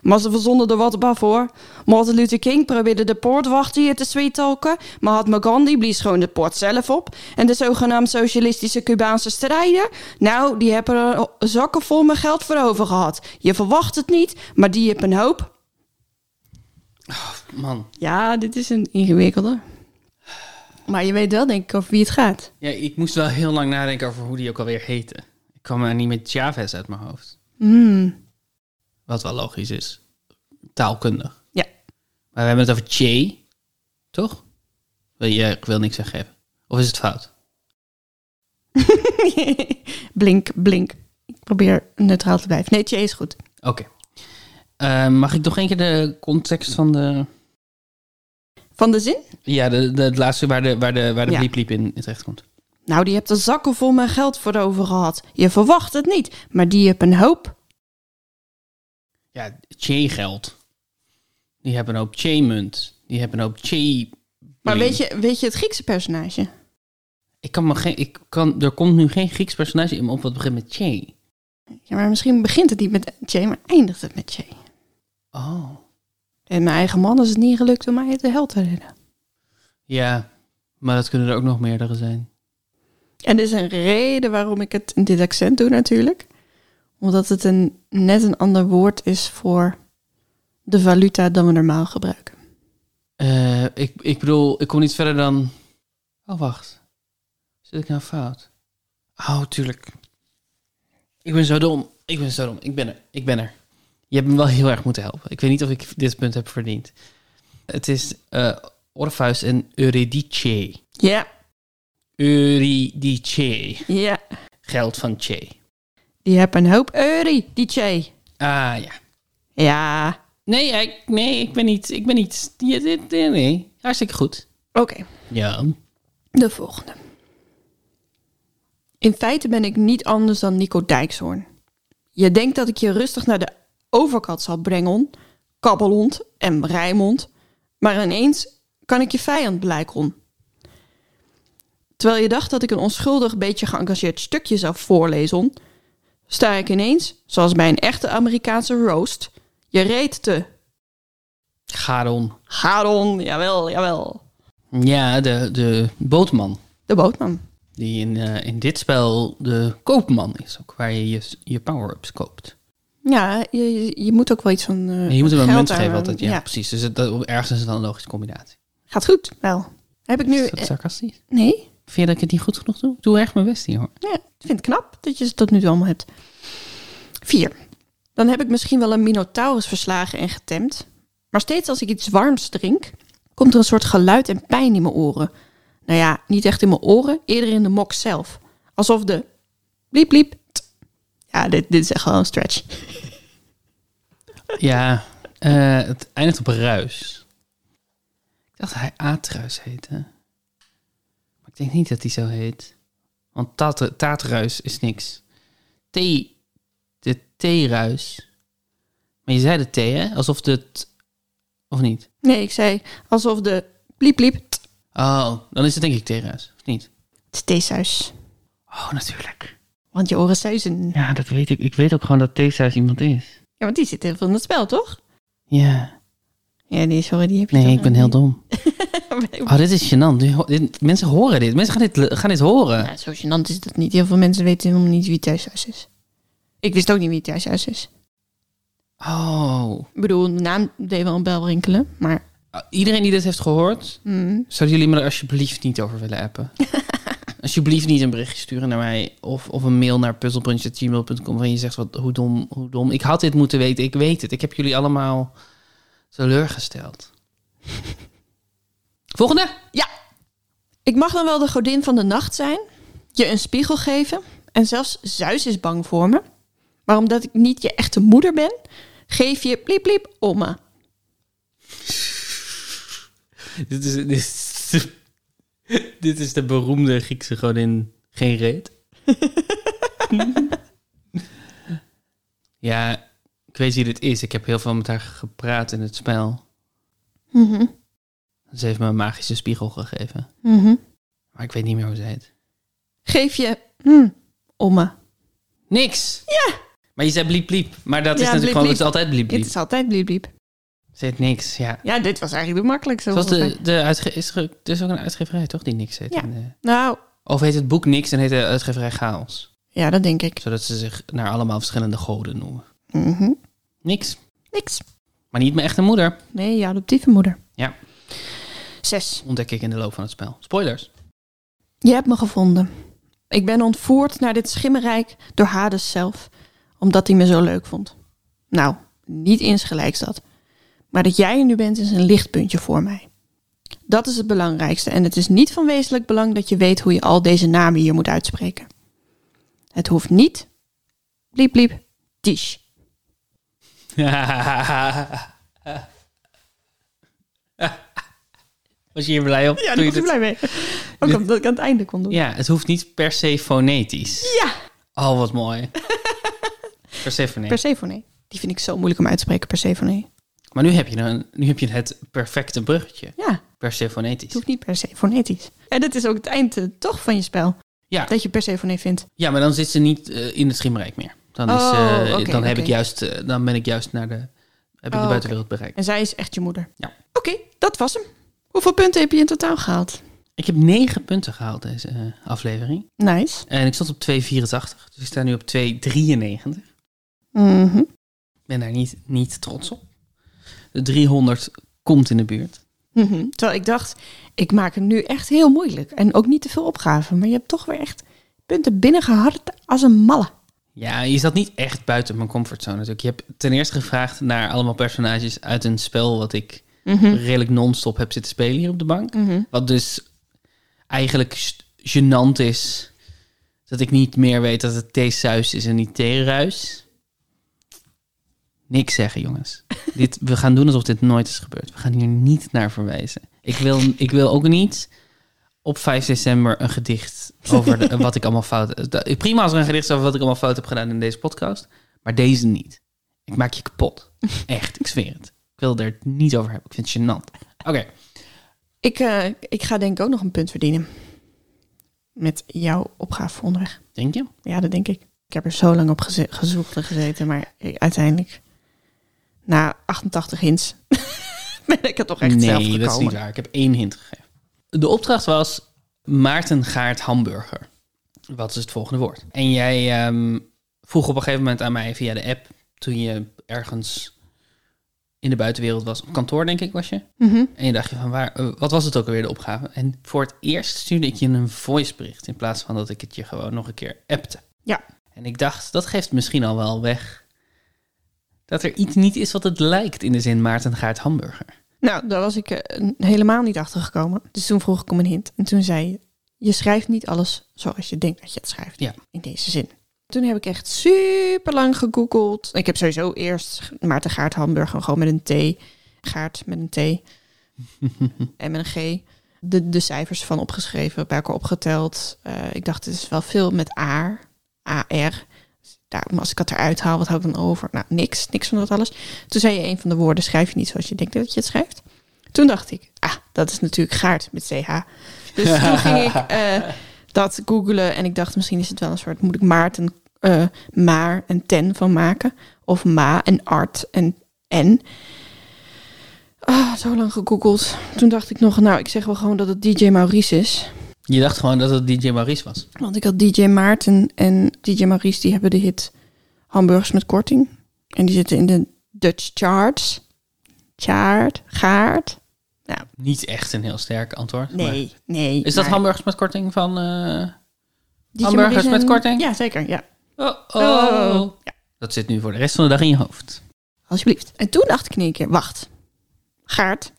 Maar ze verzonden er wat op voor. Martin Luther King probeerde de poortwachter hier te sweet-talken. Mahatma Gandhi blies gewoon de poort zelf op. En de zogenaamd socialistische Cubaanse strijder... nou, die hebben er zakken vol met geld voor over gehad. Je verwacht het niet, maar die heeft een hoop. Man. Ja, dit is een ingewikkelde. Maar je weet wel, denk ik, over wie het gaat. Ja, ik moest wel heel lang nadenken over hoe die ook alweer heette. Ik kwam er niet met Chavez uit mijn hoofd. Hmm. Wat wel logisch is. Taalkundig. Ja. Maar we hebben het over Che. Toch? Wil je, ik wil niks weggeven. Of is het fout? blink, blink. Ik probeer neutraal te blijven. Nee, Tje is goed. Oké. Eh, mag ik nog één keer de context van de... Van de zin? Ja, de, de, het laatste waar de, waar de, waar de Ja. bliep liep in, in terecht komt. Nou, die hebt er zakken vol met geld voor over gehad. Je verwacht het niet, maar die heeft een hoop. Ja, Che-geld. Die hebben een hoop Che-munt. Die hebben een hoop Che... Maar weet je, weet je het Griekse personage? Ik kan me geen... Ik kan, er komt nu geen Grieks personage in me op wat begint met Che. Ja, maar misschien begint het niet met Tje, maar eindigt het met Tje. Oh. En mijn eigen man is het niet gelukt om mij de hel te redden. Ja, maar dat kunnen er ook nog meerdere zijn. En er is een reden waarom ik het in dit accent doe natuurlijk. Omdat het een, net een ander woord is voor de valuta dan we normaal gebruiken. Eh, ik, ik bedoel, ik kom niet verder dan... Oh, wacht. Zit ik nou fout? Oh, tuurlijk. Ik ben zo dom. Ik ben zo dom. Ik ben er. Ik ben er. Je hebt me wel heel erg moeten helpen. Ik weet niet of ik dit punt heb verdiend. Het is eh Orpheus en Eurydice. Ja, Eurydice. ja. Geld van Che. Die hebben een hoop Tje. Ah, ja. Ja, Nee, ik, nee, ik ben niet... Ik ben niet... Nee, nee. Hartstikke goed. oké. Ja. De volgende. In feite ben ik niet anders dan Nico Dijkshoorn. Je denkt dat ik je rustig naar de overkant zal brengen, kabbelhond en rijmond, maar ineens kan ik je vijand blijken. Terwijl je dacht dat ik een onschuldig beetje geëngageerd stukje zou voorlezen, sta ik ineens, zoals bij een echte Amerikaanse roast, je reet te. Garon. Garon, jawel, jawel. Ja, de, de bootman. De bootman. Die in, eh, in dit spel de koopman is. Ook waar je je, je power-ups koopt. Ja, je, je- moet ook wel iets van. En je moet hem een munt geven altijd. Ja, precies. Dus het, dat, ergens is het dan een logische combinatie. Gaat goed, wel. Heb ik nu. Is dat eh, sarcastisch? nee? Vind je dat ik het niet goed genoeg doe? Ik doe echt mijn best hier hoor. Ja, ik vind het knap dat je het tot nu toe allemaal hebt. Vier. Dan heb ik misschien wel een Minotaurus verslagen en getemd. Maar steeds als ik iets warms drink, komt er een soort geluid en pijn in mijn oren. Nou ja, niet echt in mijn oren, eerder in de mok zelf. Alsof de bliep bliep. Ja, dit, dit is echt wel een stretch. Ja, eh, het eindigt op ruis. Ik dacht dat hij Aatruis heette. Maar ik denk niet dat hij zo heet. Want taat, taatruis is niks. T, de T-ruis. Maar je zei de T, hè? Alsof de... t- Of niet? Nee, ik zei alsof de bliep bliep. Oh, dan is het denk ik T-ruis. Of niet? Het is theesuis. Oh, natuurlijk. Want je oren suizen. Ja, dat weet ik. Ik weet ook gewoon dat T-ruis iemand is. Ja, want die zit heel veel in het spel, toch? Ja. Ja, die, sorry, die heb je Nee, ik ben heel dom. Nee. Oh, dit is gênant. Dit- mensen horen dit. Mensen gaan dit, gaan dit horen. Ja, zo gênant is dat niet. Heel veel mensen weten helemaal niet wie thuishuis is. Ik wist ook niet wie thuishuis is. Oh. Ik bedoel, de naam deed wel een bel rinkelen, maar... Iedereen die dit heeft gehoord, mm, zouden jullie me er alsjeblieft niet over willen appen? alsjeblieft niet een berichtje sturen naar mij of, of een mail naar puzzelbrunch.gmail.com waarin je zegt wat, hoe, dom, hoe dom. Ik had dit moeten weten, ik weet het. Ik heb jullie allemaal teleurgesteld. Volgende. Ja! Ik mag dan wel de godin van de nacht zijn, je een spiegel geven... en zelfs Zeus is bang voor me. Maar omdat ik niet je echte moeder ben... Geef je bliep bliep oma. Dit is, dit, is dit is de beroemde Griekse godin geen reet. ja, ik weet wie dit is. Ik heb heel veel met haar gepraat in het spel. Mhm, Ze heeft me een magische spiegel gegeven. mhm. Maar ik weet niet meer hoe ze heet. Geef je hm, oma. Niks! Ja! Maar je zei bliep bliep. Maar dat is natuurlijk bliep, gewoon, het bliep. is altijd bliep bliep. Het is altijd bliep bliep. Heet niks, ja. Ja, dit was eigenlijk de makkelijkste. Zoals volgens de, de uitge is er, is ook een uitgeverij, toch? Die niks heet. Ja. de- Nou, of heet het boek niks en heet de uitgeverij chaos. ja, dat denk ik. Zodat ze zich naar allemaal verschillende goden noemen. Mhm. Niks. Niks. Maar niet mijn echte moeder. Nee, je adoptieve moeder. Ja. Zes. Ontdek ik in de loop van het spel. Spoilers. Je hebt me gevonden. Ik ben ontvoerd naar dit schimmerrijk door Hades zelf, omdat hij me zo leuk vond. Nou, niet insgelijks dat. Maar dat jij er nu bent is een lichtpuntje voor mij. Dat is het belangrijkste en het is niet van wezenlijk belang dat je weet hoe je al deze namen hier moet uitspreken. Het hoeft niet. Bliep bliep. Tish. Was je hier blij op? Ja, daar je was ik dit- blij mee. Ook omdat ik aan het einde kon doen. Ja, het hoeft niet per se fonetisch. Ja, Oh, wat mooi. Persephone. Persephone. Die vind ik zo moeilijk om uit te spreken, Persephone. Maar nu heb, je een, nu heb je het perfecte bruggetje. Ja, Persephonetisch. het hoeft niet per se fonetisch. En dat is ook het eind eh, toch van je spel. Ja. Dat je Persephone vindt. ja, maar dan zit ze niet eh, in het schimrijk meer. Dan, is, Oh, eh, oké, dan, heb ik juist, dan ben ik juist naar de, heb ik Oh, de buitenwereld bereikt. En zij is echt je moeder. Ja. Oké, dat was hem. Hoeveel punten heb je in totaal gehaald? Ik heb negen punten gehaald deze aflevering. Nice. En ik stond op 2,84. Dus ik sta nu op 2,93. Mhm. Ik ben daar niet, niet trots op. De 300 komt in de buurt. Mhm. Terwijl ik dacht, ik maak hem nu echt heel moeilijk. En ook niet te veel opgaven. Maar je hebt toch weer echt punten binnengehard als een malle. Ja, je zat niet echt buiten mijn comfortzone natuurlijk. Je hebt ten eerste gevraagd naar allemaal personages uit een spel wat ik Mhm. redelijk non-stop heb zitten spelen hier op de bank. Mhm. Wat dus eigenlijk gênant is dat ik niet meer weet dat het theesuis is en niet theeruis. Niks zeggen, jongens. dit, we gaan doen alsof dit nooit is gebeurd. We gaan hier niet naar verwijzen. Ik wil, ik wil ook niet op 5 december een gedicht over de- wat ik allemaal fout... da- Prima als er een gedicht is over wat ik allemaal fout heb gedaan in deze podcast. Maar deze niet. Ik maak je kapot. Echt, ik zweer het. Ik wil er niet over hebben. Ik vind het gênant. Oké. Ik, eh, ik ga denk ik ook nog een punt verdienen. Met jouw opgave onderweg. Denk je? Ja, dat denk ik. Ik heb er zo lang op geze- gezocht en gezeten. Maar ik- uiteindelijk, na 88 hints, ben ik er toch echt zelf nee, gekomen. dat is niet waar. Ik heb één hint gegeven. De opdracht was Maarten Gaart Hamburger. Wat is het volgende woord? En jij ehm, vroeg op een gegeven moment aan mij via de app... toen je ergens in de buitenwereld was. Op kantoor, denk ik, was je. Mhm. En je dacht je van, waar, eh, wat was het ook alweer, de opgave? En voor het eerst stuurde ik je een voicebericht... in plaats van dat ik het je gewoon nog een keer appte. Ja. En ik dacht, dat geeft misschien al wel weg... dat er iets niet is wat het lijkt in de zin Maarten Gaart Hamburger. Nou, daar was ik eh, helemaal niet achter gekomen. Dus toen vroeg ik om een hint. En toen zei je, je schrijft niet alles zoals je denkt dat je het schrijft. Ja. In deze zin. Toen heb ik echt super lang gegoogeld. Ik heb sowieso eerst Maarten Gaart Hamburger gewoon met een T. Gaart met een T. en met een G. De, de cijfers van opgeschreven, bij elkaar opgeteld. Eh, ik dacht, het is wel veel met A. AR. Daarom, als ik het eruit haal, wat hou ik dan over? Nou, niks. Niks van dat alles. Toen zei je een van de woorden, schrijf je niet zoals je denkt dat je het schrijft. Toen dacht ik, ah, dat is natuurlijk gaart met CH. Dus toen ging ik eh, dat googelen en ik dacht, misschien is het wel een soort, moet ik Maarten, eh, maar en ten van maken? Of ma en art en en. Ah, zo lang gegoogeld. Toen dacht ik nog, nou, ik zeg wel gewoon dat het DJ Maurice is. Je dacht gewoon dat het DJ Maurice was. Want ik had DJ Maarten en DJ Maurice, die hebben de hit Hamburgers met korting. En die zitten in de Dutch charts. Chart, gaart. Nou, Niet echt een heel sterk antwoord. maar- nee, nee. Is dat maar hamburgers met korting van... DJ hamburgers Maurice met en- korting? Ja, zeker, ja. Oh, oh. Oh. Ja. Dat zit nu voor de rest van de dag in je hoofd. Alsjeblieft. En toen dacht ik in één keer, wacht. Gaart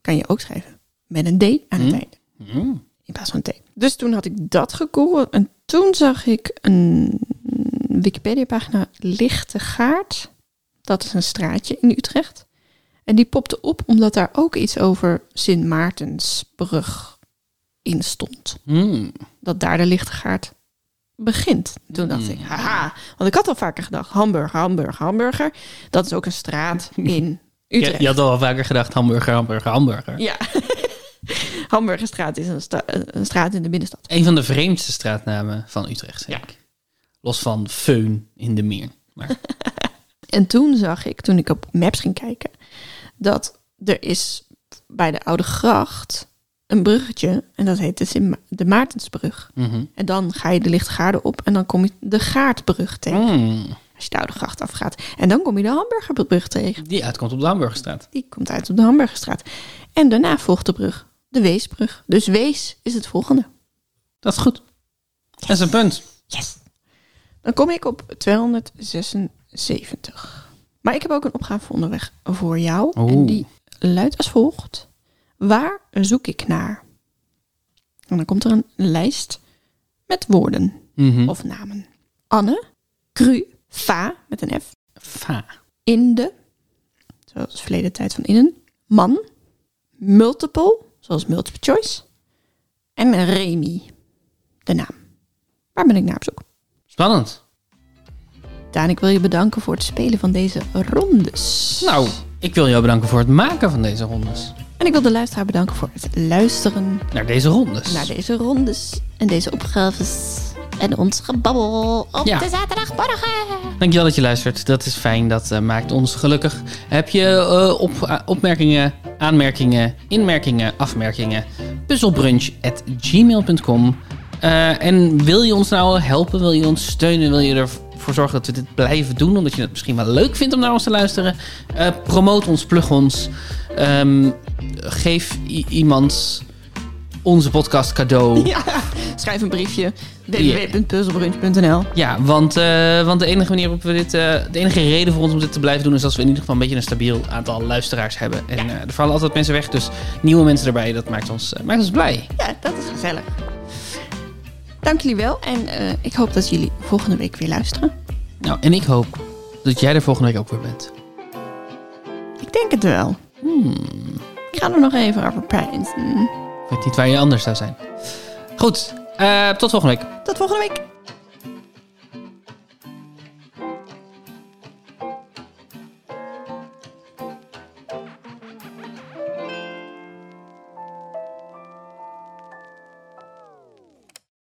kan je ook schrijven. Met een D aan het Hm. einde. Mm. In plaats van een T. Dus toen had ik dat gegoogeld. En toen zag ik een Wikipedia-pagina Lichte Gaart. Dat is een straatje in Utrecht. En die popte op omdat daar ook iets over Sint Maartensbrug in stond. Hmm. Dat daar de lichtgaard begint. Toen dacht Hmm. ik, haha. Want ik had al vaker gedacht, Hamburger, Hamburger, Hamburger. Dat is ook een straat in Je, Utrecht. je had al vaker gedacht hamburger, hamburger, hamburger. Ja. Hamburgerstraat is een, sta- een straat in de binnenstad. Een van de vreemdste straatnamen van Utrecht, zeg Ja. ik. Los van Feun in de Meer. Maar En toen zag ik, toen ik op Maps ging kijken, dat er is bij de Oude Gracht een bruggetje. En dat heet de, Sint Ma- de Maartensbrug. mhm. En dan ga je de Lichtgaarde op en dan kom je de Gaardbrug tegen. Mm. Als je de Oude Gracht afgaat. En dan kom je de Hamburgerbrug tegen. Die uitkomt op de Hamburgerstraat. Die komt uit op de Hamburgerstraat. En daarna volgt de brug, de Weesbrug. Dus Wees is het volgende. Dat is goed. Dat is een punt. Yes. Dan kom ik op 276. Maar ik heb ook een opgave voor onderweg voor jou. En die luidt als volgt. Waar zoek ik naar? En dan komt er een lijst met woorden Mhm. of namen. Anne, Cru, Va met een F, Fa. Inde, zoals verleden tijd van innen, Man, Multiple, zoals multiple choice, en Remy, de naam. Waar ben ik naar op zoek? Spannend. Daan, ik wil je bedanken voor het spelen van deze rondes. Nou, ik wil jou bedanken voor het maken van deze rondes. En ik wil de luisteraar bedanken voor het luisteren Naar deze rondes. naar deze rondes en deze opgaves. En ons gebabbel op Ja. de zaterdagmorgen. Dankjewel dat je luistert. Dat is fijn. Dat eh, maakt ons gelukkig. Heb je eh, op, eh, opmerkingen, aanmerkingen, inmerkingen, afmerkingen? puzzelbrunch.gmail.com Eh, En wil je ons nou helpen? Wil je ons steunen? Wil je ervoor zorgen dat we dit blijven doen? Omdat je het misschien wel leuk vindt om naar ons te luisteren? Promoot ons, plug ons. Ehm, geef iemand onze podcast cadeau. Ja, schrijf een briefje. www.puzzelbrunch.nl Ja, want, eh, want de enige manier waarop we dit, eh, de enige reden voor ons om dit te blijven doen is als we in ieder geval een beetje een stabiel aantal luisteraars hebben. En eh, er vallen altijd mensen weg, dus nieuwe mensen erbij, dat maakt ons, maakt ons blij. Ja, dat is gezellig. Dank jullie wel en ik hoop dat jullie volgende week weer luisteren. Nou, en ik hoop dat jij er volgende week ook weer bent. Ik denk het wel. Hmm, Ik ga er nog even over prijzen. Ik weet niet waar je anders zou zijn. Goed, eh, tot volgende week. Tot volgende week.